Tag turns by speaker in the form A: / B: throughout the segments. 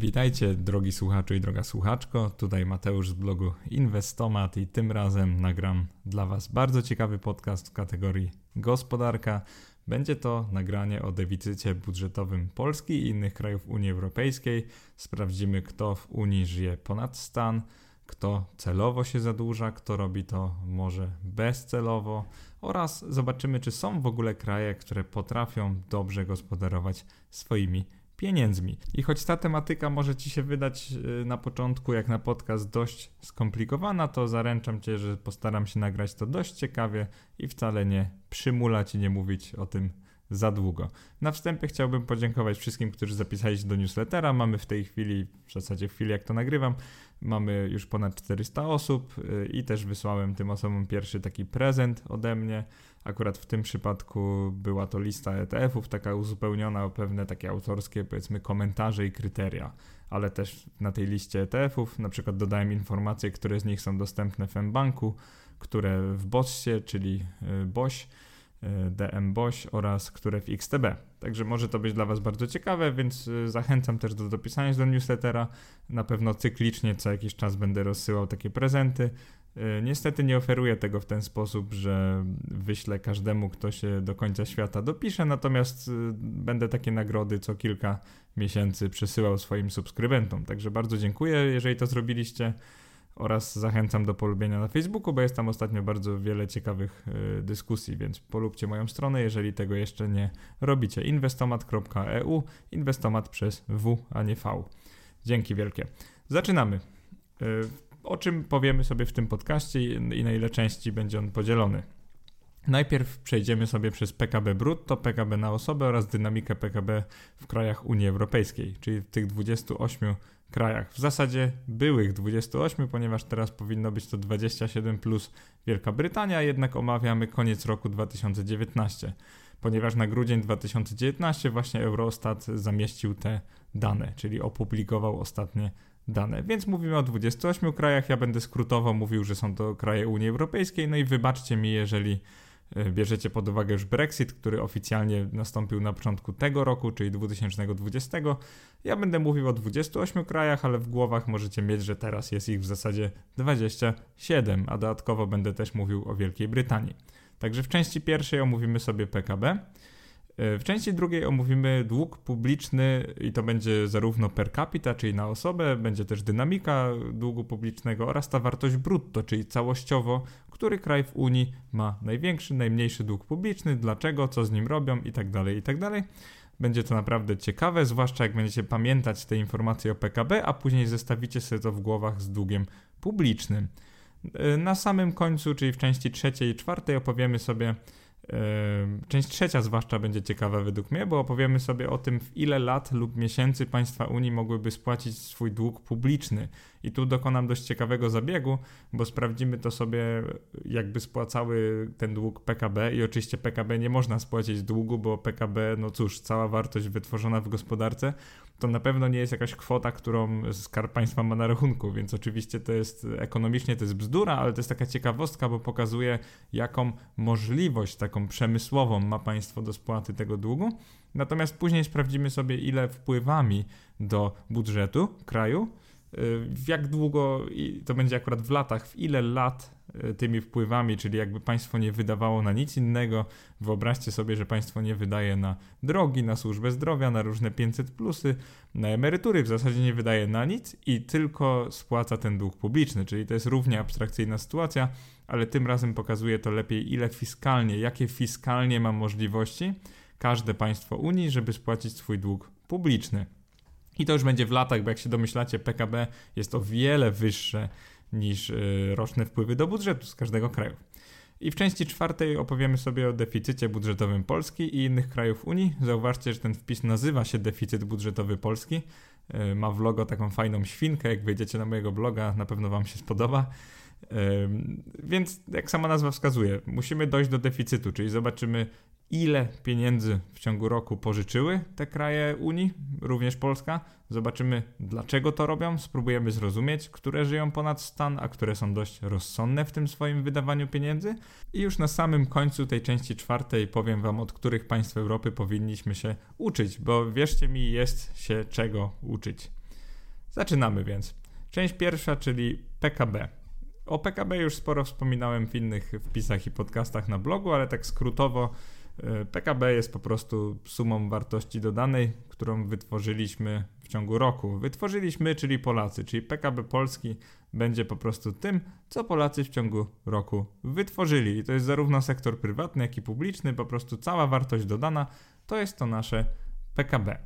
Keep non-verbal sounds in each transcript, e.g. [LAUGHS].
A: Witajcie, drogi słuchaczu i droga słuchaczko. Tutaj Mateusz z blogu Inwestomat i tym razem nagram dla Was bardzo ciekawy podcast w kategorii gospodarka. Będzie to nagranie o deficycie budżetowym Polski i innych krajów Unii Europejskiej. Sprawdzimy, kto w Unii żyje ponad stan, kto celowo się zadłuża, kto robi to może bezcelowo oraz zobaczymy, czy są w ogóle kraje, które potrafią dobrze gospodarować swoimi pieniędzmi. I choć ta tematyka może Ci się wydać y, na początku, jak na podcast, dość skomplikowana, to zaręczam Cię, że postaram się nagrać to dość ciekawie i wcale nie przymulać i nie mówić o tym za długo. Na wstępie chciałbym podziękować wszystkim, którzy zapisali się do newslettera. Mamy w tej chwili, w zasadzie w chwili jak to nagrywam, mamy już ponad 400 osób y, i też wysłałem tym osobom pierwszy taki prezent ode mnie. Akurat w tym przypadku była to lista ETF-ów, taka uzupełniona o pewne takie autorskie, powiedzmy, komentarze i kryteria, ale też na tej liście ETF-ów na przykład dodałem informacje, które z nich są dostępne w mBanku, które w BOSie, czyli y, BOŚ, y, DM BOŚ oraz które w XTB. Także może to być dla Was bardzo ciekawe, więc y, zachęcam też do dopisania do newslettera. Na pewno cyklicznie co jakiś czas będę rozsyłał takie prezenty. E, niestety nie oferuję tego w ten sposób, że wyślę każdemu, kto się do końca świata dopisze, natomiast e, będę takie nagrody co kilka miesięcy przesyłał swoim subskrybentom. Także bardzo dziękuję, jeżeli to zrobiliście oraz zachęcam do polubienia na Facebooku, bo jest tam ostatnio bardzo wiele ciekawych e, dyskusji, więc polubcie moją stronę, jeżeli tego jeszcze nie robicie. inwestomat.eu, inwestomat przez W, a nie V. Dzięki wielkie. Zaczynamy o czym powiemy sobie w tym podcaście i na ile części będzie on podzielony. Najpierw przejdziemy sobie przez PKB brutto, PKB na osobę oraz dynamikę PKB w krajach Unii Europejskiej, czyli w tych 28 krajach. W zasadzie byłych 28, ponieważ teraz powinno być to 27 plus Wielka Brytania, jednak omawiamy koniec roku 2019, ponieważ na grudzień 2019 właśnie Eurostat zamieścił te dane, czyli opublikował ostatnie dane. Więc mówimy o 28 krajach. Ja będę skrótowo mówił, że są to kraje Unii Europejskiej. No i wybaczcie mi, jeżeli e, bierzecie pod uwagę już Brexit, który oficjalnie nastąpił na początku tego roku, czyli 2020. Ja będę mówił o 28 krajach, ale w głowach możecie mieć, że teraz jest ich w zasadzie 27, a dodatkowo będę też mówił o Wielkiej Brytanii. Także w części pierwszej omówimy sobie PKB. W części drugiej omówimy dług publiczny i to będzie zarówno per capita, czyli na osobę, będzie też dynamika długu publicznego oraz ta wartość brutto, czyli całościowo, który kraj w Unii ma największy, najmniejszy dług publiczny, dlaczego, co z nim robią itd. Tak itd. Tak będzie to naprawdę ciekawe, zwłaszcza jak będziecie pamiętać te informacje o PKB, a później zestawicie sobie to w głowach z długiem publicznym. Na samym końcu, czyli w części trzeciej i czwartej opowiemy sobie Część trzecia zwłaszcza będzie ciekawa według mnie, bo opowiemy sobie o tym, w ile lat lub miesięcy państwa Unii mogłyby spłacić swój dług publiczny. I tu dokonam dość ciekawego zabiegu, bo sprawdzimy to sobie, jakby spłacały ten dług PKB. I oczywiście PKB nie można spłacić długu, bo PKB, no cóż, cała wartość wytworzona w gospodarce to na pewno nie jest jakaś kwota, którą Skarb Państwa ma na rachunku, więc oczywiście to jest ekonomicznie to jest bzdura, ale to jest taka ciekawostka, bo pokazuje, jaką możliwość taką przemysłową ma państwo do spłaty tego długu. Natomiast później sprawdzimy sobie, ile wpływami do budżetu kraju w jak długo, i to będzie akurat w latach, w ile lat e, tymi wpływami, czyli jakby państwo nie wydawało na nic innego, wyobraźcie sobie, że państwo nie wydaje na drogi, na służbę zdrowia, na różne 500 plusy, na emerytury, w zasadzie nie wydaje na nic i tylko spłaca ten dług publiczny, czyli to jest równie abstrakcyjna sytuacja, ale tym razem pokazuje to lepiej, ile fiskalnie, jakie fiskalnie ma możliwości każde państwo Unii, żeby spłacić swój dług publiczny. I to już będzie w latach, bo jak się domyślacie, PKB jest o wiele wyższe niż y, roczne wpływy do budżetu z każdego kraju. I w części czwartej opowiemy sobie o deficycie budżetowym Polski i innych krajów Unii. Zauważcie, że ten wpis nazywa się deficyt budżetowy Polski. Y, ma w logo taką fajną świnkę. Jak wejdziecie na mojego bloga, na pewno Wam się spodoba. Więc, jak sama nazwa wskazuje, musimy dojść do deficytu, czyli zobaczymy, ile pieniędzy w ciągu roku pożyczyły te kraje Unii, również Polska. Zobaczymy, dlaczego to robią, spróbujemy zrozumieć, które żyją ponad stan, a które są dość rozsądne w tym swoim wydawaniu pieniędzy. I już na samym końcu tej części czwartej powiem Wam, od których państw Europy powinniśmy się uczyć, bo wierzcie mi, jest się czego uczyć. Zaczynamy więc. Część pierwsza, czyli PKB. O PKB już sporo wspominałem w innych wpisach i podcastach na blogu, ale tak skrótowo PKB jest po prostu sumą wartości dodanej, którą wytworzyliśmy w ciągu roku. Wytworzyliśmy, czyli Polacy, czyli PKB Polski będzie po prostu tym, co Polacy w ciągu roku wytworzyli. I to jest zarówno sektor prywatny, jak i publiczny, po prostu cała wartość dodana to jest to nasze PKB.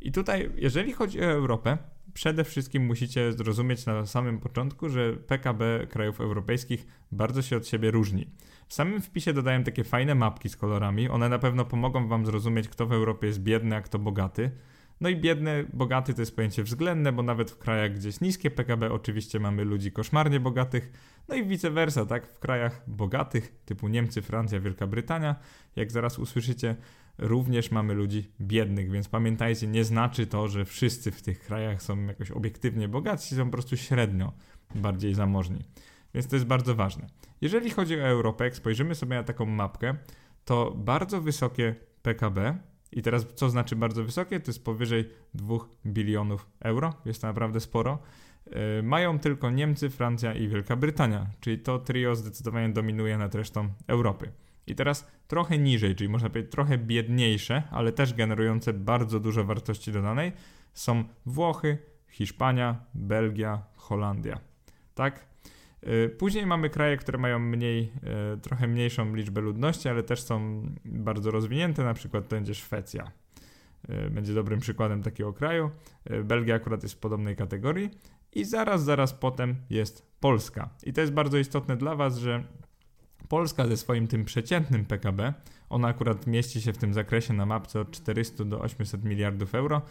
A: I tutaj, jeżeli chodzi o Europę, przede wszystkim musicie zrozumieć na samym początku, że PKB krajów europejskich bardzo się od siebie różni. W samym wpisie dodaję takie fajne mapki z kolorami. One na pewno pomogą Wam zrozumieć, kto w Europie jest biedny, a kto bogaty. No i biedny, bogaty to jest pojęcie względne, bo nawet w krajach, gdzie jest niskie PKB, oczywiście mamy ludzi koszmarnie bogatych, no i vice versa, tak? W krajach bogatych, typu Niemcy, Francja, Wielka Brytania, jak zaraz usłyszycie, również mamy ludzi biednych, więc pamiętajcie, nie znaczy to, że wszyscy w tych krajach są jakoś obiektywnie bogaci, są po prostu średnio bardziej zamożni. Więc to jest bardzo ważne. Jeżeli chodzi o Europę, jak spojrzymy sobie na taką mapkę, to bardzo wysokie PKB, i teraz co znaczy bardzo wysokie? To jest powyżej 2 bilionów euro, jest to naprawdę sporo. Yy, mają tylko Niemcy, Francja i Wielka Brytania, czyli to trio zdecydowanie dominuje nad resztą Europy. I teraz trochę niżej, czyli można powiedzieć trochę biedniejsze, ale też generujące bardzo dużo wartości dodanej, są Włochy, Hiszpania, Belgia, Holandia. Tak? Y, później mamy kraje, które mają mniej, y, trochę mniejszą liczbę ludności, ale też są bardzo rozwinięte, na przykład to będzie Szwecja. Y, będzie dobrym przykładem takiego kraju. Belgia akurat jest w podobnej kategorii. I zaraz, zaraz potem jest Polska. I to jest bardzo istotne dla Was, że Polska ze swoim tym przeciętnym PKB, ona akurat mieści się w tym zakresie na mapce od 400 do 800 miliardów euro,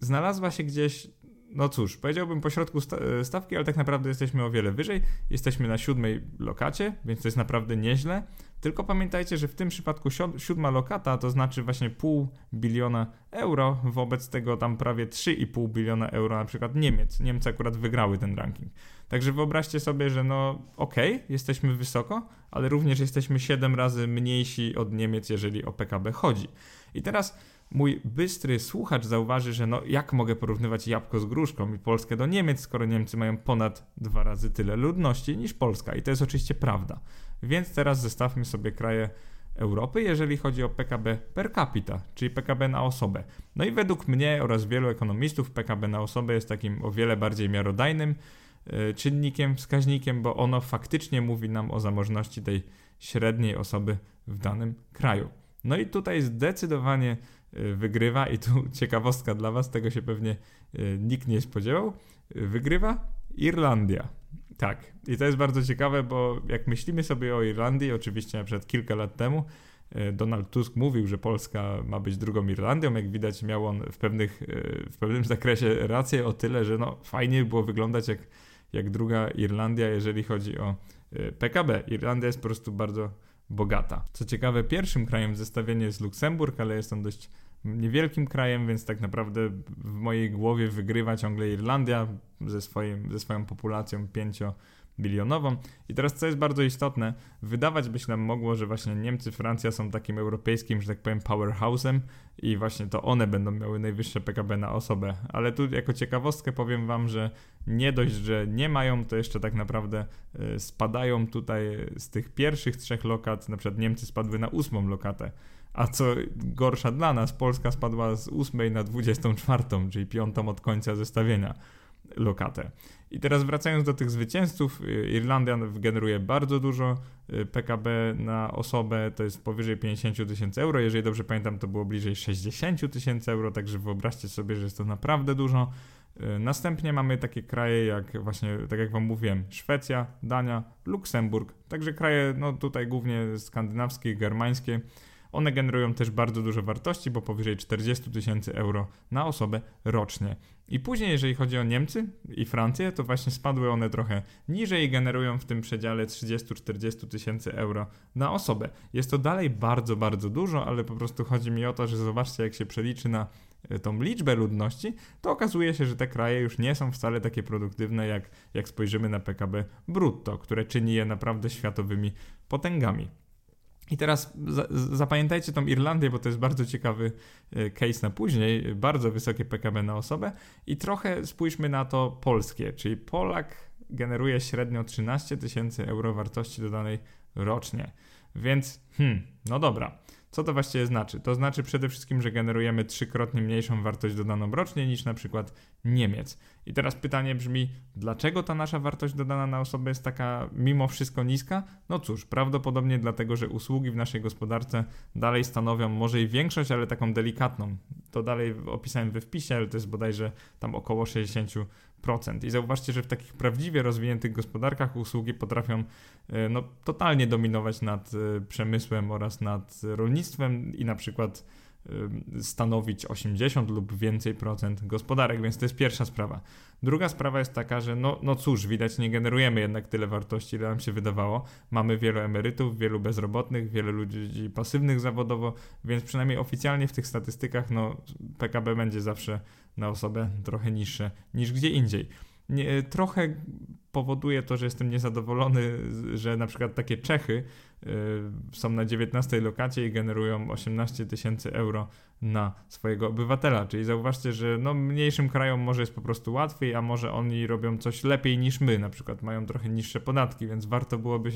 A: znalazła się gdzieś no cóż, powiedziałbym pośrodku e, stawki, ale tak naprawdę jesteśmy o wiele wyżej. Jesteśmy na siódmej lokacie, więc to jest naprawdę nieźle. Tylko pamiętajcie, że w tym przypadku siódma lokata to znaczy właśnie pół biliona euro, wobec tego tam prawie 3,5 biliona euro na przykład Niemiec. Niemcy akurat wygrały ten ranking. Także wyobraźcie sobie, że no okej, okay, jesteśmy wysoko, ale również jesteśmy 7 razy mniejsi od Niemiec, jeżeli o PKB chodzi. I teraz mój bystry słuchacz zauważy, że no jak mogę porównywać jabłko z gruszką i Polskę do Niemiec, skoro Niemcy mają ponad dwa razy tyle ludności niż Polska. I to jest oczywiście prawda. Więc teraz zestawmy sobie kraje Europy, jeżeli chodzi o PKB per capita, czyli PKB na osobę. No i według mnie oraz wielu ekonomistów PKB na osobę jest takim o wiele bardziej miarodajnym yy, czynnikiem, wskaźnikiem, bo ono faktycznie mówi nam o zamożności tej średniej osoby w danym kraju. No i tutaj zdecydowanie wygrywa i tu [LAUGHS] ciekawostka dla was, tego się pewnie y, nikt nie spodziewał, y, wygrywa Irlandia. Tak, i to jest bardzo ciekawe, bo jak myślimy sobie o Irlandii, oczywiście na przykład kilka lat temu, Donald Tusk mówił, że Polska ma być drugą Irlandią. Jak widać, miał on w, pewnych, w pewnym [LAUGHS] zakresie rację o tyle, że no, fajnie było wyglądać jak, jak druga Irlandia, jeżeli chodzi o PKB. Irlandia jest po prostu bardzo bogata. Co ciekawe, pierwszym krajem w zestawieniu jest Luksemburg, ale jest on dość niewielkim krajem, więc tak naprawdę w mojej głowie wygrywa ciągle Irlandia ze, swoim, ze swoją populacją 5 bilionową. I teraz co jest bardzo istotne, wydawać by się nam mogło, że właśnie Niemcy, Francja są takim europejskim, że tak powiem, powerhouse'em i właśnie to one będą miały najwyższe PKB na osobę. Ale tu jako ciekawostkę powiem wam, że nie dość, że nie mają, to jeszcze tak naprawdę y, spadają tutaj z tych pierwszych trzech lokat, na przykład Niemcy spadły na ósmą lokatę. A co gorsza dla nas, Polska spadła z 8 na 24, czyli piątą od końca zestawienia lokatę. I teraz wracając do tych zwycięzców, y, Irlandia generuje bardzo dużo y, PKB na osobę, to jest powyżej 50 tysięcy euro. Jeżeli dobrze pamiętam, to było bliżej 60 tysięcy euro, także wyobraźcie sobie, że jest to naprawdę dużo. Y, następnie mamy takie kraje jak właśnie, tak jak wam mówiłem, Szwecja, Dania, Luksemburg, także kraje, no tutaj głównie skandynawskie, germańskie. One generują też bardzo dużo wartości, bo powyżej 40 tysięcy euro na osobę rocznie. I później, jeżeli chodzi o Niemcy i Francję, to właśnie spadły one trochę niżej i generują w tym przedziale 30-40 tysięcy euro na osobę. Jest to dalej bardzo, bardzo dużo, ale po prostu chodzi mi o to, że zobaczcie, jak się przeliczy na e, tą liczbę ludności, to okazuje się, że te kraje już nie są wcale takie produktywne, jak, jak spojrzymy na PKB brutto, które czyni je naprawdę światowymi potęgami. I teraz za, zapamiętajcie tą Irlandię, bo to jest bardzo ciekawy e, case na później, bardzo wysokie PKB na osobę i trochę spójrzmy na to polskie, czyli Polak generuje średnio 13 tysięcy euro wartości dodanej rocznie. Więc, hmm, no dobra. Co to właściwie znaczy? To znaczy przede wszystkim, że generujemy trzykrotnie mniejszą wartość dodaną rocznie niż na przykład Niemiec. I teraz pytanie brzmi, dlaczego ta nasza wartość dodana na osobę jest taka mimo wszystko niska? No cóż, prawdopodobnie dlatego, że usługi w naszej gospodarce dalej stanowią może i większość, ale taką delikatną. To dalej opisałem we wpisie, ale to jest bodajże tam około 60%. I zauważcie, że w takich prawdziwie rozwiniętych gospodarkach usługi potrafią e, no, totalnie dominować nad e, przemysłem oraz nad rolnictwem i na przykład stanowić 80 lub więcej procent gospodarek, więc to jest pierwsza sprawa. Druga sprawa jest taka, że no, no cóż, widać, nie generujemy jednak tyle wartości, ile nam się wydawało. Mamy wielu emerytów, wielu bezrobotnych, wielu ludzi pasywnych zawodowo, więc przynajmniej oficjalnie w tych statystykach no, PKB będzie zawsze na osobę trochę niższe niż gdzie indziej. Nie, trochę powoduje to, że jestem niezadowolony, że na przykład takie Czechy y, są na 19 lokacie i generują 18 tysięcy euro na swojego obywatela. Czyli zauważcie, że no, mniejszym krajom może jest po prostu łatwiej, a może oni robią coś lepiej niż my, na przykład mają trochę niższe podatki, więc warto byłoby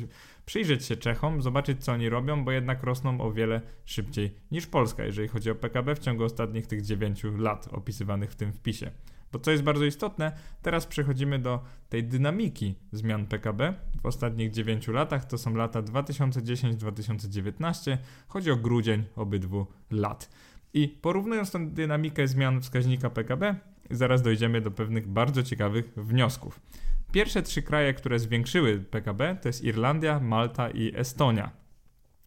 A: przyjrzeć się Czechom, zobaczyć co oni robią, bo jednak rosną o wiele szybciej niż Polska, jeżeli chodzi o PKB w ciągu ostatnich tych 9 lat opisywanych w tym wpisie. Bo co jest bardzo istotne, teraz przechodzimy do tej dynamiki zmian PKB w ostatnich 9 latach. To są lata 2010-2019. Chodzi o grudzień obydwu lat. I porównując tę dynamikę zmian wskaźnika PKB, zaraz dojdziemy do pewnych bardzo ciekawych wniosków. Pierwsze trzy kraje, które zwiększyły PKB, to jest Irlandia, Malta i Estonia.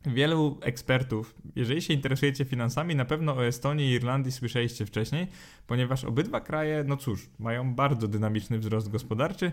A: Wielu ekspertów, jeżeli się interesujecie finansami, na pewno o Estonii i Irlandii słyszeliście wcześniej, ponieważ obydwa kraje, no cóż, mają bardzo dynamiczny wzrost gospodarczy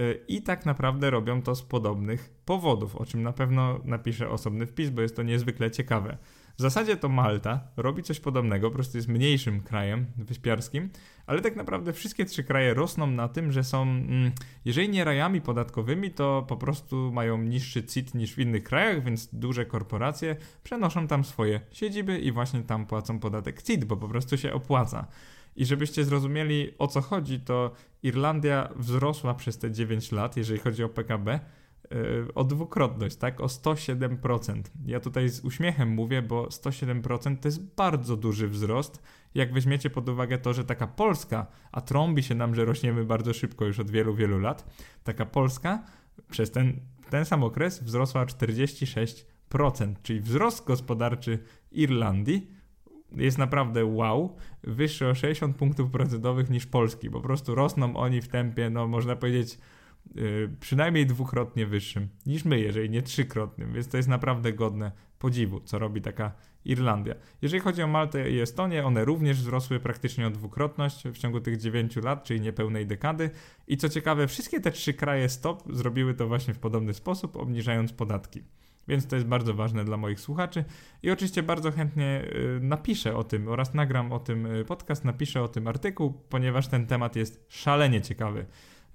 A: y, i tak naprawdę robią to z podobnych powodów, o czym na pewno napiszę osobny wpis, bo jest to niezwykle ciekawe. W zasadzie to Malta robi coś podobnego, po prostu jest mniejszym krajem wyspiarskim, ale tak naprawdę wszystkie trzy kraje rosną na tym, że są, mm, jeżeli nie rajami podatkowymi, to po prostu mają niższy CIT niż w innych krajach, więc duże korporacje przenoszą tam swoje siedziby i właśnie tam płacą podatek CIT, bo po prostu się opłaca. I żebyście zrozumieli o co chodzi, to Irlandia wzrosła przez te 9 lat, jeżeli chodzi o PKB, o dwukrotność, tak? O 107%. Ja tutaj z uśmiechem mówię, bo 107% to jest bardzo duży wzrost. Jak weźmiecie pod uwagę to, że taka Polska, a trąbi się nam, że rośniemy bardzo szybko już od wielu, wielu lat, taka Polska przez ten, ten sam okres wzrosła o 46%, czyli wzrost gospodarczy Irlandii jest naprawdę wow, wyższy o 60 punktów procentowych niż Polski. Po prostu rosną oni w tempie, no można powiedzieć, Y, przynajmniej dwukrotnie wyższym niż my, jeżeli nie trzykrotnym, więc to jest naprawdę godne podziwu, co robi taka Irlandia. Jeżeli chodzi o Maltę i Estonię, one również wzrosły praktycznie o dwukrotność w ciągu tych 9 lat, czyli niepełnej dekady. I co ciekawe, wszystkie te trzy kraje stop zrobiły to właśnie w podobny sposób, obniżając podatki. Więc to jest bardzo ważne dla moich słuchaczy. I oczywiście bardzo chętnie y, napiszę o tym oraz nagram o tym y, podcast, napiszę o tym artykuł, ponieważ ten temat jest szalenie ciekawy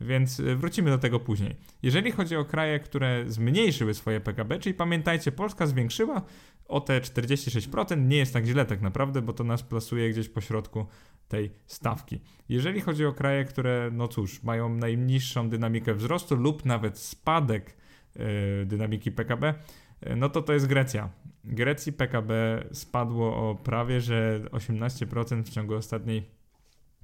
A: więc y, wrócimy do tego później. Jeżeli chodzi o kraje, które zmniejszyły swoje PKB, czyli pamiętajcie, Polska zwiększyła o te 46%, nie jest tak źle tak naprawdę, bo to nas plasuje gdzieś po środku tej stawki. Jeżeli chodzi o kraje, które, no cóż, mają najniższą dynamikę wzrostu lub nawet spadek yy, dynamiki PKB, y, no to to jest Grecja. Grecji PKB spadło o prawie że 18% w ciągu ostatniej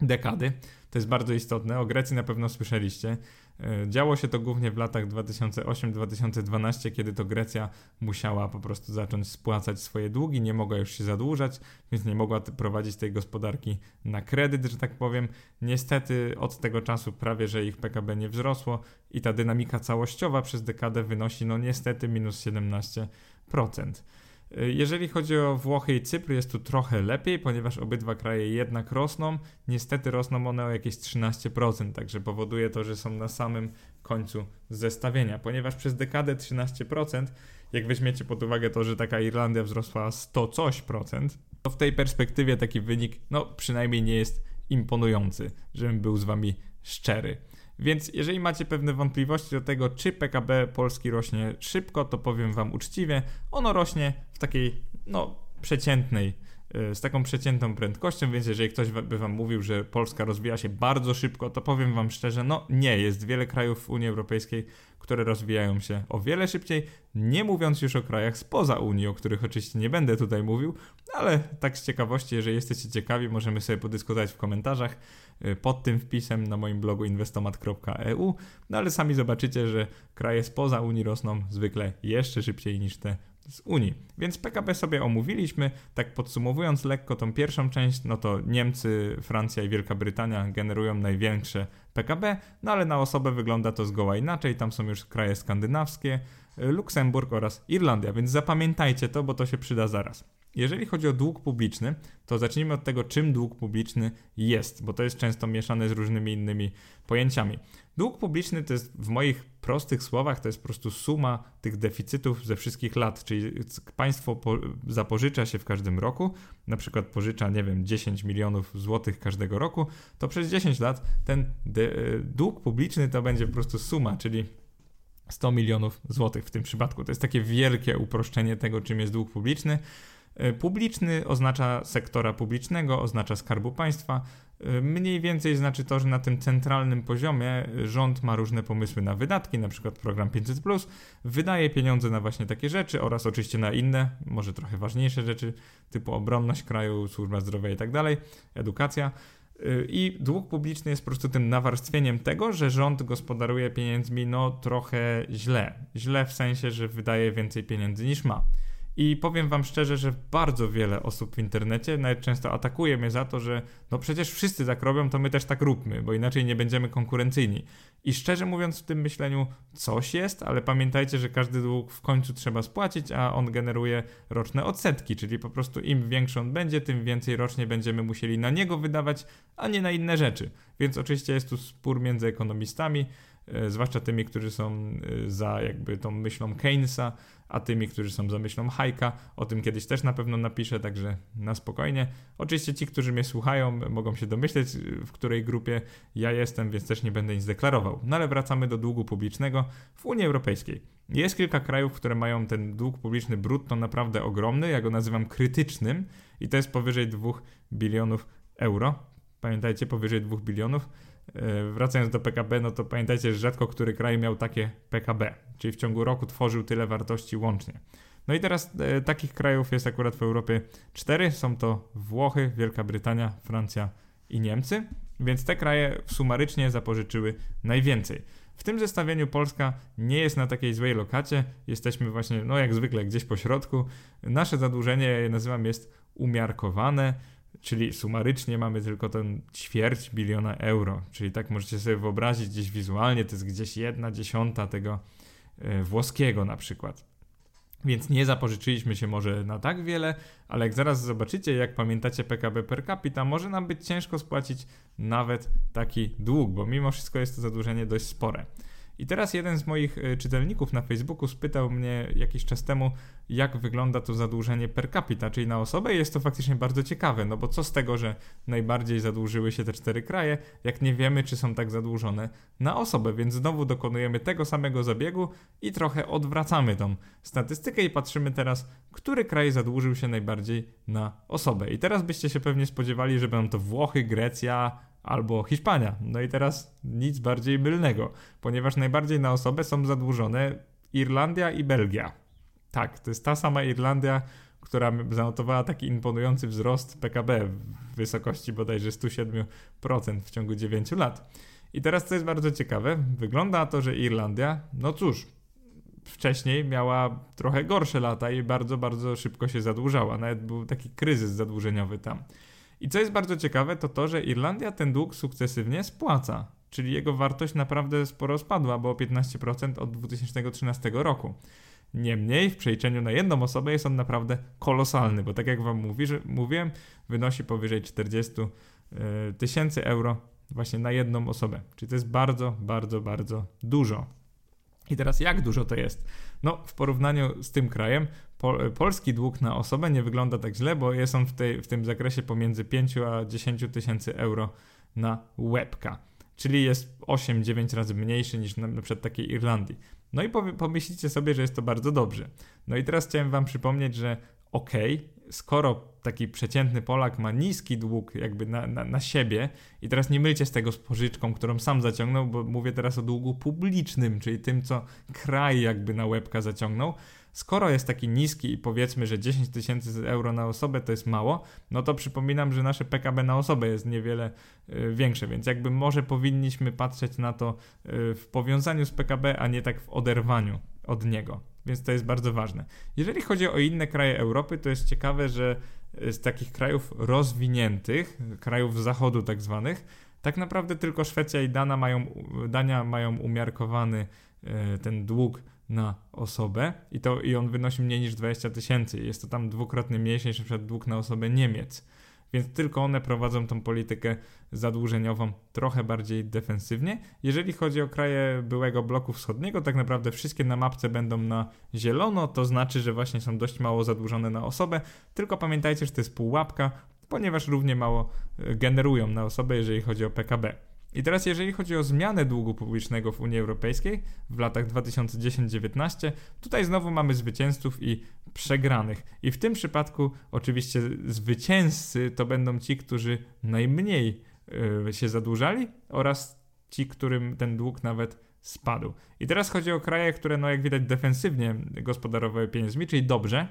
A: dekady. To jest bardzo istotne. O Grecji na pewno słyszeliście. E, działo się to głównie w latach 2008-2012, kiedy to Grecja musiała po prostu zacząć spłacać swoje długi, nie mogła już się zadłużać, więc nie mogła prowadzić tej gospodarki na kredyt, że tak powiem. Niestety od tego czasu prawie, że ich PKB nie wzrosło i ta dynamika całościowa przez dekadę wynosi no niestety minus 17%. Jeżeli chodzi o Włochy i Cypr, jest tu trochę lepiej, ponieważ obydwa kraje jednak rosną. Niestety rosną one o jakieś 13%, także powoduje to, że są na samym końcu zestawienia. Ponieważ przez dekadę 13%, jak weźmiecie pod uwagę to, że taka Irlandia wzrosła 100 coś procent, to w tej perspektywie taki wynik, no przynajmniej nie jest imponujący, żebym był z wami szczery. Więc jeżeli macie pewne wątpliwości do tego, czy PKB Polski rośnie szybko, to powiem Wam uczciwie, ono rośnie w takiej, no, przeciętnej Y, z taką przeciętną prędkością, więc jeżeli ktoś by wam mówił, że Polska rozwija się bardzo szybko, to powiem wam szczerze, no nie, jest wiele krajów w Unii Europejskiej, które rozwijają się o wiele szybciej, nie mówiąc już o krajach spoza Unii, o których oczywiście nie będę tutaj mówił, ale tak z ciekawości, jeżeli jesteście ciekawi, możemy sobie podyskutować w komentarzach pod tym wpisem na moim blogu investomat.eu, no ale sami zobaczycie, że kraje spoza Unii rosną zwykle jeszcze szybciej niż te z Unii. Więc PKB sobie omówiliśmy. Tak podsumowując lekko tą pierwszą część, no to Niemcy, Francja i Wielka Brytania generują największe PKB, no ale na osobę wygląda to zgoła inaczej. Tam są już kraje skandynawskie, Luksemburg oraz Irlandia, więc zapamiętajcie to, bo to się przyda zaraz. Jeżeli chodzi o dług publiczny, to zacznijmy od tego, czym dług publiczny jest, bo to jest często mieszane z różnymi innymi pojęciami. Dług publiczny to jest w moich prostych słowach, to jest po prostu suma tych deficytów ze wszystkich lat, czyli państwo po, zapożycza się w każdym roku, na przykład pożycza, nie wiem, 10 milionów złotych każdego roku, to przez 10 lat ten de, dług publiczny to będzie po prostu suma, czyli 100 milionów złotych w tym przypadku. To jest takie wielkie uproszczenie tego, czym jest dług publiczny. E, publiczny oznacza sektora publicznego, oznacza skarbu państwa. E, mniej więcej znaczy to, że na tym centralnym poziomie rząd ma różne pomysły na wydatki, na przykład program 500, wydaje pieniądze na właśnie takie rzeczy oraz oczywiście na inne, może trochę ważniejsze rzeczy, typu obronność kraju, służba zdrowia i tak dalej, edukacja. E, I dług publiczny jest po prostu tym nawarstwieniem tego, że rząd gospodaruje pieniędzmi no trochę źle. Źle w sensie, że wydaje więcej pieniędzy niż ma. I powiem wam szczerze, że bardzo wiele osób w internecie nawet często atakuje mnie za to, że no przecież wszyscy tak robią, to my też tak róbmy, bo inaczej nie będziemy konkurencyjni. I szczerze mówiąc w tym myśleniu coś jest, ale pamiętajcie, że każdy dług w końcu trzeba spłacić, a on generuje roczne odsetki, czyli po prostu im większy on będzie, tym więcej rocznie będziemy musieli na niego wydawać, a nie na inne rzeczy. Więc oczywiście jest tu spór między ekonomistami, e, zwłaszcza tymi, którzy są e, za jakby tą myślą Keynesa, a tymi, którzy są za myślą hajka. O tym kiedyś też na pewno napiszę, także na spokojnie. Oczywiście ci, którzy mnie słuchają, mogą się domyśleć, w której grupie ja jestem, więc też nie będę nic deklarował. No ale wracamy do długu publicznego w Unii Europejskiej. Jest kilka krajów, które mają ten dług publiczny brutto naprawdę ogromny, ja go nazywam krytycznym i to jest powyżej 2 bilionów euro. Pamiętajcie, powyżej 2 bilionów. E, wracając do PKB, no to pamiętajcie, że rzadko który kraj miał takie PKB, czyli w ciągu roku tworzył tyle wartości łącznie. No i teraz e, takich krajów jest akurat w Europie cztery. Są to Włochy, Wielka Brytania, Francja i Niemcy, więc te kraje sumarycznie zapożyczyły najwięcej. W tym zestawieniu Polska nie jest na takiej złej lokacie. Jesteśmy właśnie, no jak zwykle, gdzieś po środku. Nasze zadłużenie, ja je nazywam, jest umiarkowane czyli sumarycznie mamy tylko ten ćwierć biliona euro, czyli tak możecie sobie wyobrazić gdzieś wizualnie, to jest gdzieś jedna dziesiąta tego e, włoskiego na przykład. Więc nie zapożyczyliśmy się może na tak wiele, ale jak zaraz zobaczycie, jak pamiętacie PKB per capita, może nam być ciężko spłacić nawet taki dług, bo mimo wszystko jest to zadłużenie dość spore. I teraz jeden z moich e, czytelników na Facebooku spytał mnie jakiś czas temu, jak wygląda to zadłużenie per capita, czyli na osobę. I jest to faktycznie bardzo ciekawe, no bo co z tego, że najbardziej zadłużyły się te cztery kraje, jak nie wiemy, czy są tak zadłużone na osobę, więc znowu dokonujemy tego samego zabiegu i trochę odwracamy tą statystykę i patrzymy teraz, który kraj zadłużył się najbardziej na osobę. I teraz byście się pewnie spodziewali, że będą to Włochy, Grecja, albo Hiszpania. No i teraz nic bardziej mylnego, ponieważ najbardziej na osobę są zadłużone Irlandia i Belgia. Tak, to jest ta sama Irlandia, która zanotowała taki imponujący wzrost PKB w wysokości bodajże 107% w ciągu 9 lat. I teraz co jest bardzo ciekawe, wygląda na to, że Irlandia, no cóż, wcześniej miała trochę gorsze lata i bardzo, bardzo szybko się zadłużała. Nawet był taki kryzys zadłużeniowy tam. I co jest bardzo ciekawe, to to, że Irlandia ten dług sukcesywnie spłaca, czyli jego wartość naprawdę sporo spadła, bo o 15% od 2013 roku. Niemniej w przeliczeniu na jedną osobę jest on naprawdę kolosalny, bo tak jak wam mówi, że, mówiłem, wynosi powyżej 40 e, tysięcy euro właśnie na jedną osobę. Czyli to jest bardzo, bardzo, bardzo dużo. I teraz jak dużo to jest? No, w porównaniu z tym krajem, pol, polski dług na osobę nie wygląda tak źle, bo jest on w, tej, w tym zakresie pomiędzy 5 a 10 tysięcy euro na łebka. czyli jest 8-9 razy mniejszy niż na, na przykład takiej Irlandii. No i pomyślicie sobie, że jest to bardzo dobrze. No i teraz chciałem wam przypomnieć, że okay, skoro taki przeciętny Polak ma niski dług jakby na, na, na, siebie i teraz nie mylcie z tego z pożyczką, którą sam zaciągnął, bo mówię teraz o długu publicznym, czyli tym, co kraj jakby na łebka zaciągnął, Skoro jest taki niski i powiedzmy, że 10 tysięcy euro na osobę to jest mało, no to przypominam, że nasze PKB na osobę jest niewiele y, większe, więc jakby może powinniśmy patrzeć na to y, w powiązaniu z PKB, a nie tak w oderwaniu od niego. Więc to jest bardzo ważne. Jeżeli chodzi o inne kraje Europy, to jest ciekawe, że z takich krajów rozwiniętych, krajów zachodu tak zwanych, tak naprawdę tylko Szwecja i Dana mają, Dania mają umiarkowany y, ten dług na osobę i, to, i on wynosi mniej niż 20 tysięcy. Jest to tam dwukrotnie mniejszy niż np. dług na osobę Niemiec. Więc tylko one prowadzą tą politykę zadłużeniową trochę bardziej defensywnie. Jeżeli chodzi o kraje byłego bloku wschodniego, tak naprawdę wszystkie na mapce będą na zielono, to znaczy, że właśnie są dość mało zadłużone na osobę. Tylko pamiętajcie, że to jest pułapka, ponieważ równie mało e, generują na osobę, jeżeli chodzi o PKB. I teraz, jeżeli chodzi o zmianę długu publicznego w Unii Europejskiej w latach 2010-19, tutaj znowu mamy zwycięzców i przegranych. I w tym przypadku, oczywiście, zwycięzcy to będą ci, którzy najmniej yy, się zadłużali oraz ci, którym ten dług nawet spadł. I teraz chodzi o kraje, które, no jak widać, defensywnie gospodarowały pieniędzmi, czyli dobrze.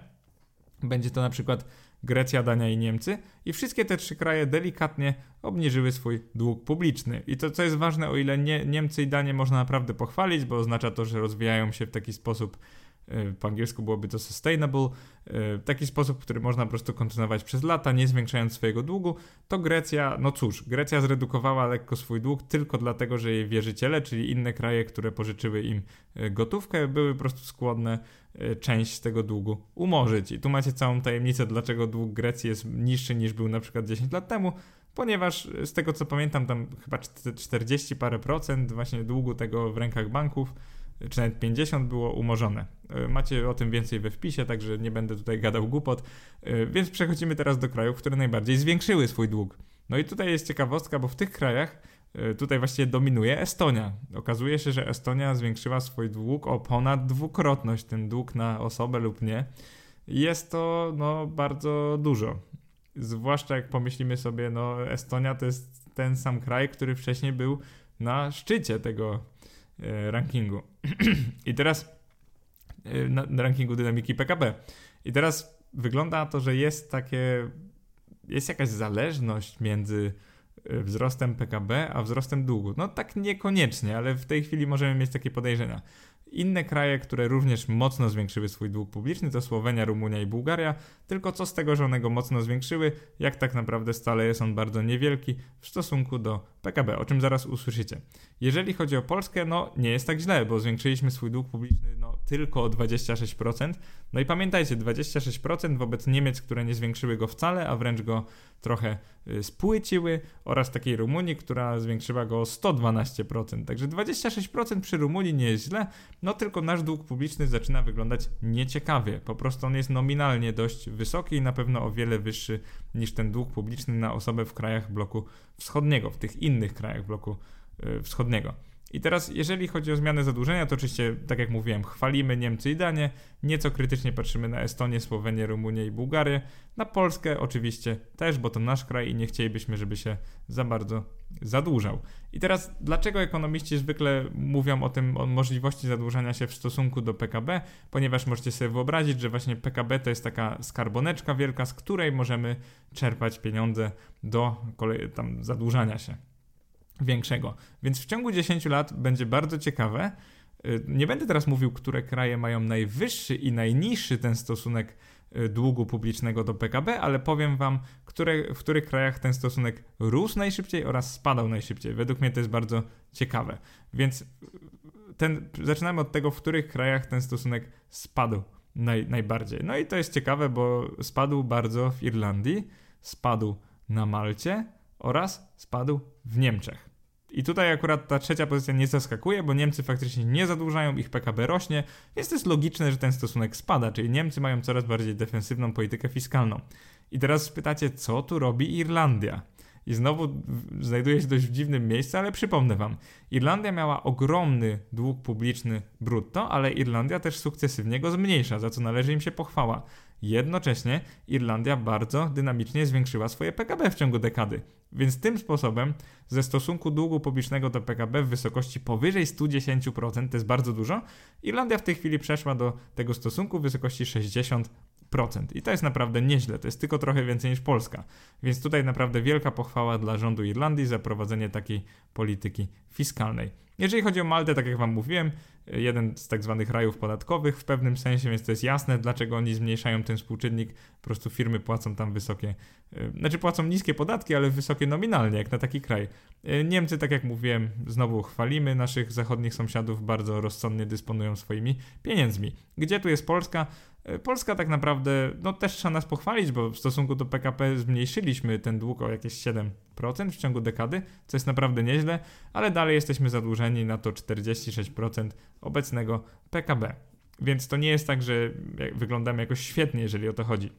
A: Będzie to na przykład Grecja, Dania i Niemcy i wszystkie te trzy kraje delikatnie obniżyły swój dług publiczny. I to, co jest ważne, o ile nie, Niemcy i Danię można naprawdę pochwalić, bo oznacza to, że rozwijają się w taki sposób, po angielsku byłoby to sustainable, e, taki sposób, który można po prostu kontynuować przez lata, nie zwiększając swojego długu, to Grecja, no cóż, Grecja zredukowała lekko swój dług tylko dlatego, że jej wierzyciele, czyli inne kraje, które pożyczyły im e, gotówkę, były po prostu skłonne Y, część z tego długu umorzyć. I tu macie całą tajemnicę, dlaczego dług Grecji jest niższy niż był na przykład 10 lat temu, ponieważ z tego co pamiętam, tam chyba 40 parę procent właśnie długu tego w rękach banków, czy nawet 50 było umorzone. Y, macie o tym więcej we wpisie, także nie będę tutaj gadał głupot. Y, więc przechodzimy teraz do krajów, które najbardziej zwiększyły swój dług. No i tutaj jest ciekawostka, bo w tych krajach E, tutaj właściwie dominuje Estonia. Okazuje się, że Estonia zwiększyła swój dług o ponad dwukrotność, ten dług na osobę lub nie. Jest to no, bardzo dużo. Zwłaszcza jak pomyślimy sobie, no Estonia to jest ten sam kraj, który wcześniej był na szczycie tego e, rankingu. [CLEARS THROAT] I teraz e, na, rankingu dynamiki PKB. I teraz wygląda to, że jest takie jest jakaś zależność między Y, wzrostem PKB, a wzrostem długu. No tak niekoniecznie, ale w tej chwili możemy mieć takie podejrzenia. Inne kraje, które również mocno zwiększyły swój dług publiczny, to Słowenia, Rumunia i Bułgaria. Tylko co z tego, że one go mocno zwiększyły, jak tak naprawdę stale jest on bardzo niewielki w stosunku do PKB, o czym zaraz usłyszycie. Jeżeli chodzi o Polskę, no nie jest tak źle, bo zwiększyliśmy swój dług publiczny no, tylko o 26%. No i pamiętajcie, 26% wobec Niemiec, które nie zwiększyły go wcale, a wręcz go trochę y, spłyciły oraz takiej Rumunii, która zwiększyła go o 112%. Także 26% przy Rumunii nie jest źle, no tylko nasz dług publiczny zaczyna wyglądać nieciekawie. Po prostu on jest nominalnie dość wysoki i na pewno o wiele wyższy niż ten dług publiczny na osobę w krajach bloku wschodniego, w tych innych krajach bloku y, wschodniego. I teraz, jeżeli chodzi o zmianę zadłużenia, to oczywiście, tak jak mówiłem, chwalimy Niemcy i Danię, nieco krytycznie patrzymy na Estonię, Słowenię, Rumunię i Bułgarię, na Polskę oczywiście też, bo to nasz kraj i nie chcielibyśmy, żeby się za bardzo zadłużał. I teraz, dlaczego ekonomiści zwykle mówią o tym, o możliwości zadłużania się w stosunku do PKB? Ponieważ możecie sobie wyobrazić, że właśnie PKB to jest taka skarboneczka wielka, z której możemy czerpać pieniądze do tam zadłużania się większego. Więc w ciągu 10 lat będzie bardzo ciekawe. Y, nie będę teraz mówił, które kraje mają najwyższy i najniższy ten stosunek długu publicznego do PKB, ale powiem wam, które, w których krajach ten stosunek rósł najszybciej oraz spadał najszybciej. Według mnie to jest bardzo ciekawe. Więc y, ten, zaczynamy od tego, w których krajach ten stosunek spadł naj, najbardziej. No i to jest ciekawe, bo spadł bardzo w Irlandii, spadł na Malcie oraz spadł w Niemczech. I tutaj akurat ta trzecia pozycja nie zaskakuje, bo Niemcy faktycznie nie zadłużają, ich PKB rośnie, więc to jest logiczne, że ten stosunek spada, czyli Niemcy mają coraz bardziej defensywną politykę fiskalną. I teraz pytacie, co tu robi Irlandia? I znowu znajduję się dość w dziwnym miejscu, ale przypomnę wam. Irlandia miała ogromny dług publiczny brutto, ale Irlandia też sukcesywnie go zmniejsza, za co należy im się pochwała. Jednocześnie Irlandia bardzo dynamicznie zwiększyła swoje PKB w ciągu dekady. Więc tym sposobem ze stosunku długu publicznego do PKB w wysokości powyżej 110%, to jest bardzo dużo, Irlandia w tej chwili przeszła do tego stosunku w wysokości 60%. I to jest naprawdę nieźle, to jest tylko trochę więcej niż Polska. Więc tutaj naprawdę wielka pochwała dla rządu Irlandii za prowadzenie takiej polityki fiskalnej. Jeżeli chodzi o Maltę, tak jak Wam mówiłem, jeden z tak zwanych rajów podatkowych w pewnym sensie, więc to jest jasne, dlaczego oni zmniejszają ten współczynnik. Po prostu firmy płacą tam wysokie, e, znaczy płacą niskie podatki, ale wysokie nominalnie, jak na taki kraj. E, Niemcy, tak jak mówiłem, znowu chwalimy naszych zachodnich sąsiadów, bardzo rozsądnie dysponują swoimi pieniędzmi. Gdzie tu jest Polska? E, Polska tak naprawdę, no też trzeba nas pochwalić, bo w stosunku do PKP zmniejszyliśmy ten dług o jakieś 7% w ciągu dekady, co jest naprawdę nieźle, ale dalej jesteśmy zadłużeni na to 46% obecnego PKB. Więc to nie jest tak, że wyglądamy jakoś świetnie, jeżeli o to chodzi.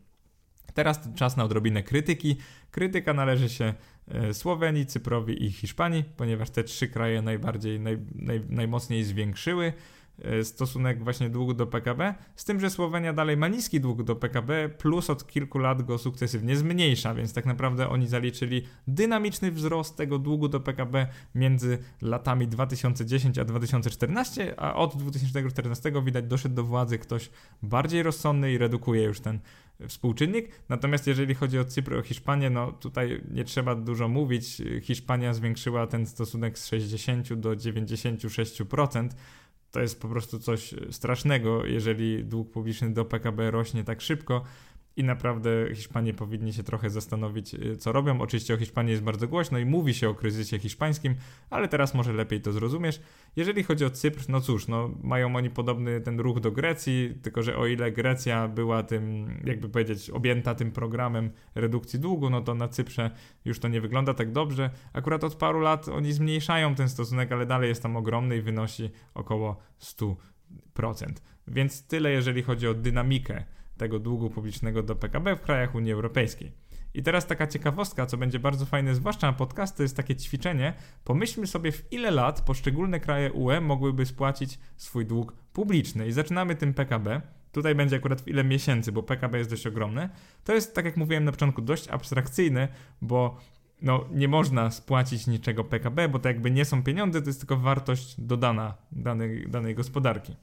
A: Teraz czas na odrobinę krytyki. Krytyka należy się e, Słowenii, Cyprowi i Hiszpanii, ponieważ te trzy kraje najbardziej, naj, naj, najmocniej zwiększyły stosunek właśnie długu do PKB, z tym, że Słowenia dalej ma niski dług do PKB, plus od kilku lat go sukcesywnie zmniejsza, więc tak naprawdę oni zaliczyli dynamiczny wzrost tego długu do PKB między latami 2010 a 2014, a od 2014 widać doszedł do władzy ktoś bardziej rozsądny i redukuje już ten współczynnik. Natomiast jeżeli chodzi o Cypr, o Hiszpanię, no tutaj nie trzeba dużo mówić. Hiszpania zwiększyła ten stosunek z 60 do 96%, to jest po prostu coś strasznego, jeżeli dług publiczny do PKB rośnie tak szybko i naprawdę Hiszpanie powinni się trochę zastanowić, y, co robią. Oczywiście o Hiszpanii jest bardzo głośno i mówi się o kryzysie hiszpańskim, ale teraz może lepiej to zrozumiesz. Jeżeli chodzi o Cypr, no cóż, no, mają oni podobny ten ruch do Grecji, tylko że o ile Grecja była tym, jakby powiedzieć, objęta tym programem redukcji długu, no to na Cyprze już to nie wygląda tak dobrze. Akurat od paru lat oni zmniejszają ten stosunek, ale dalej jest tam ogromny i wynosi około 100%. Więc tyle, jeżeli chodzi o dynamikę tego długu publicznego do PKB w krajach Unii Europejskiej. I teraz taka ciekawostka, co będzie bardzo fajne, zwłaszcza na podcast, to jest takie ćwiczenie. Pomyślmy sobie, w ile lat poszczególne kraje UE mogłyby spłacić swój dług publiczny. I zaczynamy tym PKB. Tutaj będzie akurat w ile miesięcy, bo PKB jest dość ogromne. To jest, tak jak mówiłem na początku, dość abstrakcyjne, bo no, nie można spłacić niczego PKB, bo to jakby nie są pieniądze, to jest tylko wartość dodana danej, danej gospodarki.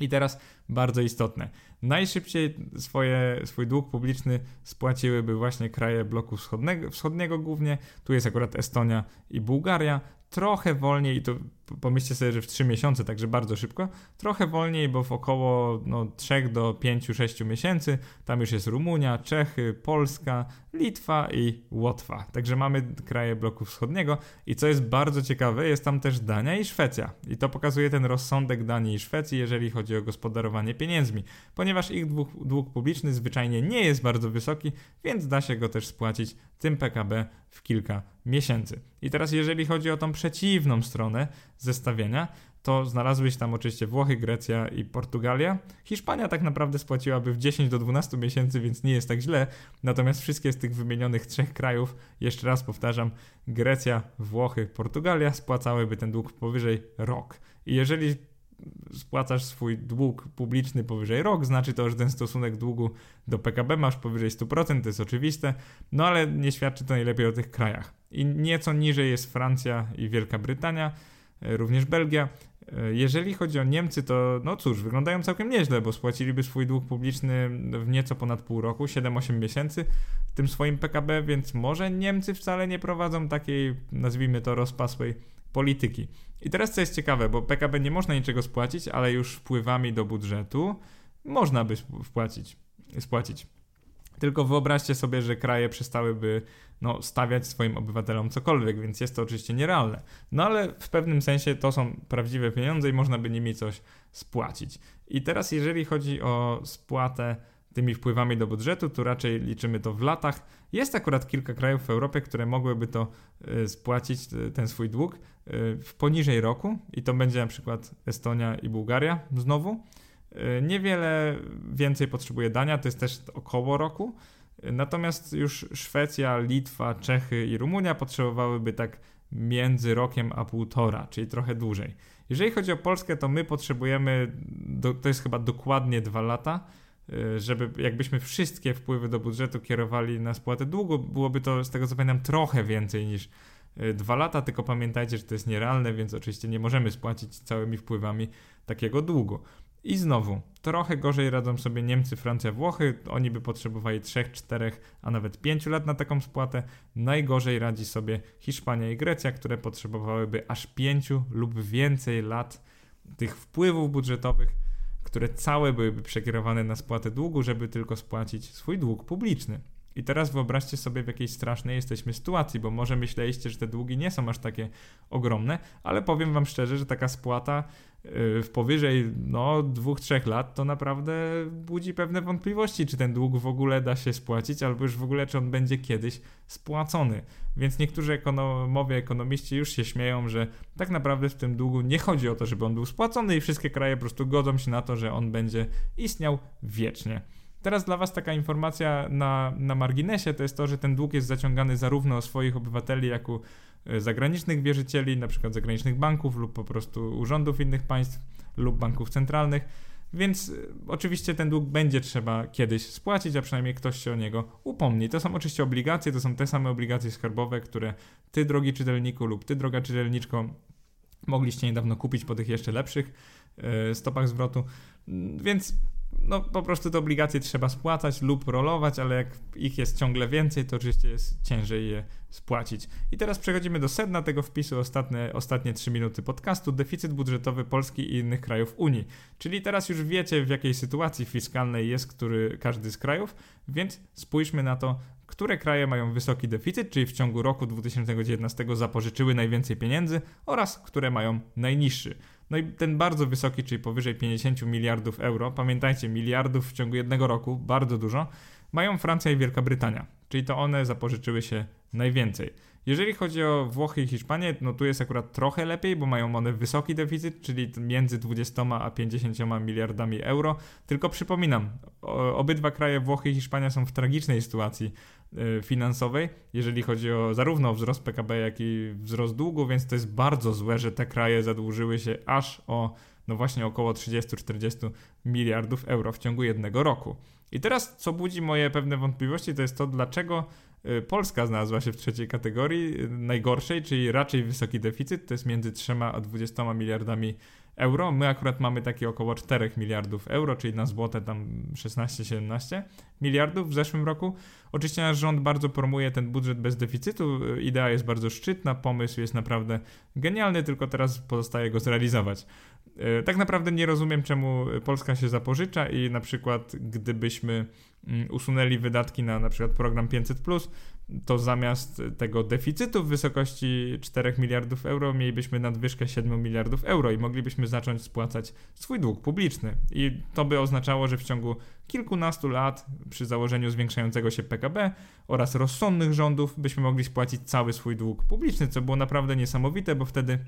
A: I teraz bardzo istotne. Najszybciej swoje, swój dług publiczny spłaciłyby właśnie kraje bloku wschodniego, wschodniego głównie. Tu jest akurat Estonia i Bułgaria trochę wolniej, i to pomyślcie sobie, że w 3 miesiące, także bardzo szybko, trochę wolniej, bo w około no, 3 do 5-6 miesięcy tam już jest Rumunia, Czechy, Polska, Litwa i Łotwa. Także mamy kraje bloku wschodniego i co jest bardzo ciekawe, jest tam też Dania i Szwecja. I to pokazuje ten rozsądek Danii i Szwecji, jeżeli chodzi o gospodarowanie pieniędzmi, ponieważ ich dług, dług publiczny zwyczajnie nie jest bardzo wysoki, więc da się go też spłacić tym PKB w kilka miesięcy. I teraz jeżeli chodzi o tą przeciwną stronę zestawienia, to znalazły się tam oczywiście Włochy, Grecja i Portugalia. Hiszpania tak naprawdę spłaciłaby w 10 do 12 miesięcy, więc nie jest tak źle. Natomiast wszystkie z tych wymienionych trzech krajów, jeszcze raz powtarzam, Grecja, Włochy, Portugalia spłacałyby ten dług powyżej rok. I jeżeli spłacasz swój dług publiczny powyżej rok, znaczy to, że ten stosunek długu do PKB masz powyżej 100%, to jest oczywiste, no ale nie świadczy to najlepiej o tych krajach. I nieco niżej jest Francja i Wielka Brytania, również Belgia. E, jeżeli chodzi o Niemcy, to no cóż, wyglądają całkiem nieźle, bo spłaciliby swój dług publiczny w nieco ponad pół roku, 7-8 miesięcy w tym swoim PKB, więc może Niemcy wcale nie prowadzą takiej, nazwijmy to, rozpasłej polityki. I teraz co jest ciekawe, bo PKB nie można niczego spłacić, ale już wpływami do budżetu można by spłacić, spłacić. Tylko wyobraźcie sobie, że kraje przestałyby no, stawiać swoim obywatelom cokolwiek, więc jest to oczywiście nierealne. No ale w pewnym sensie to są prawdziwe pieniądze i można by nimi coś spłacić. I teraz jeżeli chodzi o spłatę tymi wpływami do budżetu, to raczej liczymy to w latach. Jest akurat kilka krajów w Europie, które mogłyby to y, spłacić, y, ten swój dług, y, w poniżej roku i to będzie na przykład Estonia i Bułgaria znowu. Niewiele więcej potrzebuje Dania, to jest też około roku. Natomiast już Szwecja, Litwa, Czechy i Rumunia potrzebowałyby tak między rokiem a półtora, czyli trochę dłużej. Jeżeli chodzi o Polskę, to my potrzebujemy, do, to jest chyba dokładnie dwa lata, y, żeby jakbyśmy wszystkie wpływy do budżetu kierowali na spłatę długu, byłoby to z tego co pamiętam trochę więcej niż y, dwa lata, tylko pamiętajcie, że to jest nierealne, więc oczywiście nie możemy spłacić całymi wpływami takiego długu. I znowu, trochę gorzej radzą sobie Niemcy, Francja, Włochy. Oni by potrzebowali 3, 4, a nawet 5 lat na taką spłatę. Najgorzej radzi sobie Hiszpania i Grecja, które potrzebowałyby aż 5 lub więcej lat tych wpływów budżetowych, które całe byłyby przekierowane na spłatę długu, żeby tylko spłacić swój dług publiczny. I teraz wyobraźcie sobie, w jakiej strasznej jesteśmy sytuacji, bo może myśleliście, że te długi nie są aż takie ogromne, ale powiem wam szczerze, że taka spłata w powyżej no, dwóch, trzech lat to naprawdę budzi pewne wątpliwości, czy ten dług w ogóle da się spłacić, albo już w ogóle, czy on będzie kiedyś spłacony. Więc niektórzy ekonomowie, ekonomiści już się śmieją, że tak naprawdę w tym długu nie chodzi o to, żeby on był spłacony i wszystkie kraje po prostu godzą się na to, że on będzie istniał wiecznie. Teraz dla Was taka informacja na, na marginesie to jest to, że ten dług jest zaciągany zarówno o swoich obywateli, jak i e, zagranicznych wierzycieli, na przykład zagranicznych banków lub po prostu urządów innych państw lub banków centralnych. Więc e, oczywiście ten dług będzie trzeba kiedyś spłacić, a przynajmniej ktoś się o niego upomni. To są oczywiście obligacje, to są te same obligacje skarbowe, które ty, drogi czytelniku, lub ty, droga czytelniczko, mogliście niedawno kupić po tych jeszcze lepszych e, stopach zwrotu. Więc no po prostu te obligacje trzeba spłacać lub rolować, ale jak ich jest ciągle więcej, to oczywiście jest ciężej je spłacić. I teraz przechodzimy do sedna tego wpisu, ostatnie, ostatnie 3 minuty podcastu, deficyt budżetowy Polski i innych krajów Unii. Czyli teraz już wiecie, w jakiej sytuacji fiskalnej jest który, każdy z krajów, więc spójrzmy na to, które kraje mają wysoki deficyt, czyli w ciągu roku 2019 zapożyczyły najwięcej pieniędzy oraz które mają najniższy. No i ten bardzo wysoki, czyli powyżej 50 miliardów euro, pamiętajcie, miliardów w ciągu jednego roku, bardzo dużo, mają Francja i Wielka Brytania, czyli to one zapożyczyły się najwięcej. Jeżeli chodzi o Włochy i Hiszpanię, no tu jest akurat trochę lepiej, bo mają one wysoki deficyt, czyli między 20 a 50 miliardami euro. Tylko przypominam, obydwa kraje Włochy i Hiszpania są w tragicznej sytuacji y, finansowej, jeżeli chodzi o zarówno wzrost PKB, jak i wzrost długu, więc to jest bardzo złe, że te kraje zadłużyły się aż o no właśnie około 30-40 miliardów euro w ciągu jednego roku. I teraz, co budzi moje pewne wątpliwości, to jest to, dlaczego Polska znalazła się w trzeciej kategorii, y, najgorszej, czyli raczej wysoki deficyt, to jest między 3 a 20 miliardami euro. My akurat mamy taki około 4 miliardów euro, czyli na złote tam 16-17 miliardów w zeszłym roku. Oczywiście nasz rząd bardzo promuje ten budżet bez deficytu. Y, idea jest bardzo szczytna, pomysł jest naprawdę genialny, tylko teraz pozostaje go zrealizować. Tak naprawdę nie rozumiem, czemu Polska się zapożycza i na przykład gdybyśmy Mm, usunęli wydatki na na przykład program 500, to zamiast tego deficytu w wysokości 4 miliardów euro mielibyśmy nadwyżkę 7 miliardów euro i moglibyśmy zacząć spłacać swój dług publiczny. I to by oznaczało, że w ciągu kilkunastu lat, przy założeniu zwiększającego się PKB oraz rozsądnych rządów, byśmy mogli spłacić cały swój dług publiczny, co było naprawdę niesamowite, bo wtedy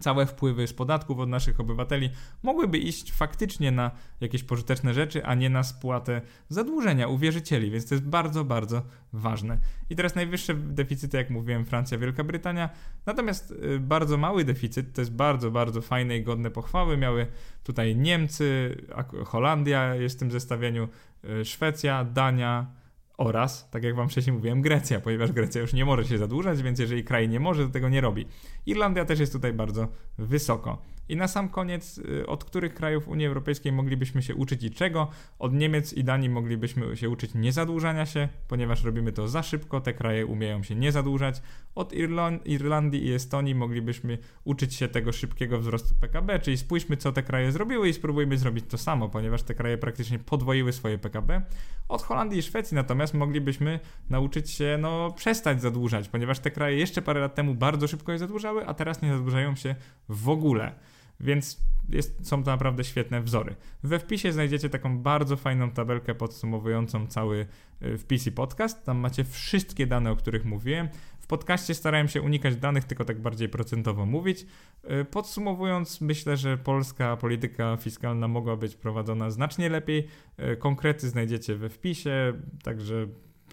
A: całe wpływy z podatków od naszych obywateli mogłyby iść faktycznie na jakieś pożyteczne rzeczy, a nie na spłatę zadłużenia u wierzycieli, więc to jest bardzo, bardzo ważne. I teraz najwyższe deficyty, jak mówiłem, Francja, Wielka Brytania, natomiast y, bardzo mały deficyt, to jest bardzo, bardzo fajne i godne pochwały, miały tutaj Niemcy, Holandia jest w tym zestawieniu, y, Szwecja, Dania, oraz, tak jak wam wcześniej mówiłem, Grecja, ponieważ Grecja już nie może się zadłużać, więc jeżeli kraj nie może, to tego nie robi. Irlandia też jest tutaj bardzo wysoko. I na sam koniec, y, od których krajów Unii Europejskiej moglibyśmy się uczyć i czego? Od Niemiec i Danii moglibyśmy się uczyć niezadłużania się, ponieważ robimy to za szybko, te kraje umieją się nie zadłużać. Od Irlandii i Estonii moglibyśmy uczyć się tego szybkiego wzrostu PKB, czyli spójrzmy, co te kraje zrobiły i spróbujmy zrobić to samo, ponieważ te kraje praktycznie podwoiły swoje PKB. Od Holandii i Szwecji natomiast moglibyśmy nauczyć się no, przestać zadłużać, ponieważ te kraje jeszcze parę lat temu bardzo szybko je zadłużały, a teraz nie zadłużają się w ogóle. Więc jest, są to naprawdę świetne wzory. We wpisie znajdziecie taką bardzo fajną tabelkę podsumowującą cały y, wpis i podcast. Tam macie wszystkie dane, o których mówiłem. W podcaście starałem się unikać danych, tylko tak bardziej procentowo mówić. Y, podsumowując, myślę, że polska polityka fiskalna mogła być prowadzona znacznie lepiej. Y, konkrety znajdziecie we wpisie, także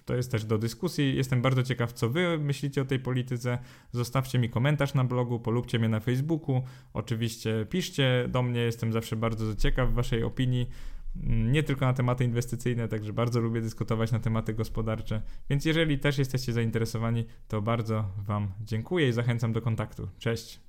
A: to jest też do dyskusji. Jestem bardzo ciekaw, co wy myślicie o tej polityce. Zostawcie mi komentarz na blogu, polubcie mnie na Facebooku. Oczywiście piszcie do mnie, jestem zawsze bardzo ciekaw waszej opinii. Mm, nie tylko na tematy inwestycyjne, także bardzo lubię dyskutować na tematy gospodarcze. Więc jeżeli też jesteście zainteresowani, to bardzo Wam dziękuję i zachęcam do kontaktu. Cześć!